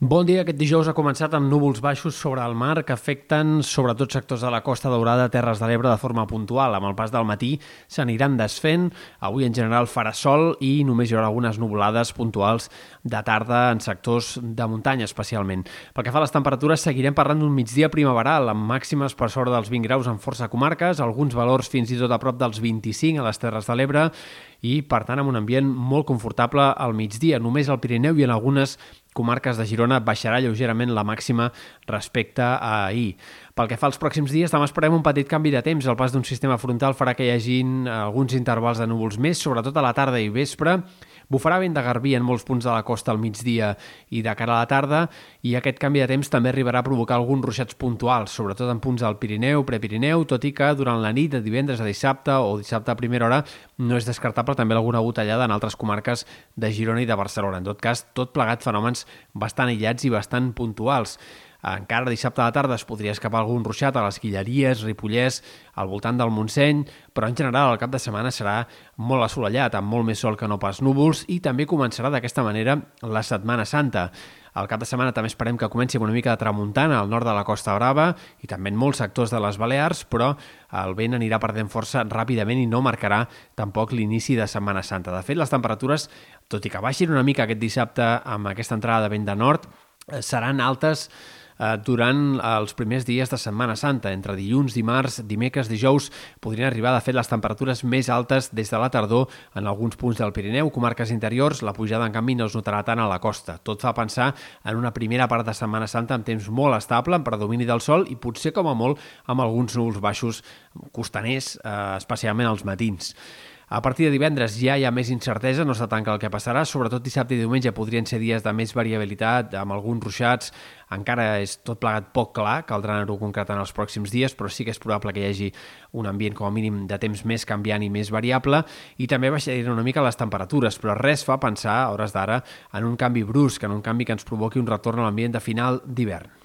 Bon dia. Aquest dijous ha començat amb núvols baixos sobre el mar que afecten sobretot sectors de la Costa Daurada, Terres de l'Ebre de forma puntual. Amb el pas del matí s'aniran desfent. Avui en general farà sol i només hi haurà algunes nuvolades puntuals de tarda en sectors de muntanya especialment. Pel que fa a les temperatures, seguirem parlant d'un migdia primaveral amb màximes per sobre dels 20 graus en força comarques, alguns valors fins i tot a prop dels 25 a les Terres de l'Ebre i, per tant, amb un ambient molt confortable al migdia. Només al Pirineu i en algunes comarques de Girona baixarà lleugerament la màxima respecte a ahir. Pel que fa als pròxims dies, demà esperem un petit canvi de temps. El pas d'un sistema frontal farà que hi hagin alguns intervals de núvols més, sobretot a la tarda i vespre. Bufarà vent de garbí en molts punts de la costa al migdia i de cara a la tarda, i aquest canvi de temps també arribarà a provocar alguns ruixats puntuals, sobretot en punts del Pirineu, Prepirineu, tot i que durant la nit de divendres a dissabte o dissabte a primera hora no és descartable també alguna gotellada en altres comarques de Girona i de Barcelona. En tot cas, tot plegat fenòmens bastant aïllats i bastant puntuals. Encara dissabte a la tarda es podria escapar algun ruixat a les Guilleries, Ripollès, al voltant del Montseny, però en general el cap de setmana serà molt assolellat, amb molt més sol que no pas núvols, i també començarà d'aquesta manera la Setmana Santa. El cap de setmana també esperem que comenci una mica de tramuntana al nord de la Costa Brava i també en molts sectors de les Balears, però el vent anirà perdent força ràpidament i no marcarà tampoc l'inici de Setmana Santa. De fet, les temperatures, tot i que baixin una mica aquest dissabte amb aquesta entrada de vent de nord, eh, seran altes eh, durant els primers dies de Setmana Santa. Entre dilluns, dimarts, dimecres, dijous, podrien arribar, de fet, les temperatures més altes des de la tardor en alguns punts del Pirineu, comarques interiors, la pujada, en canvi, no es notarà tant a la costa. Tot fa pensar en una primera part de Setmana Santa amb temps molt estable, amb predomini del sol i potser, com a molt, amb alguns núvols baixos costaners, eh, especialment als matins. A partir de divendres ja hi ha més incertesa, no està tanca el que passarà, sobretot dissabte i diumenge podrien ser dies de més variabilitat, amb alguns ruixats, encara és tot plegat poc clar, caldrà anar-ho concretant els pròxims dies, però sí que és probable que hi hagi un ambient com a mínim de temps més canviant i més variable, i també baixaran una mica les temperatures, però res fa pensar, a hores d'ara, en un canvi brusc, en un canvi que ens provoqui un retorn a l'ambient de final d'hivern.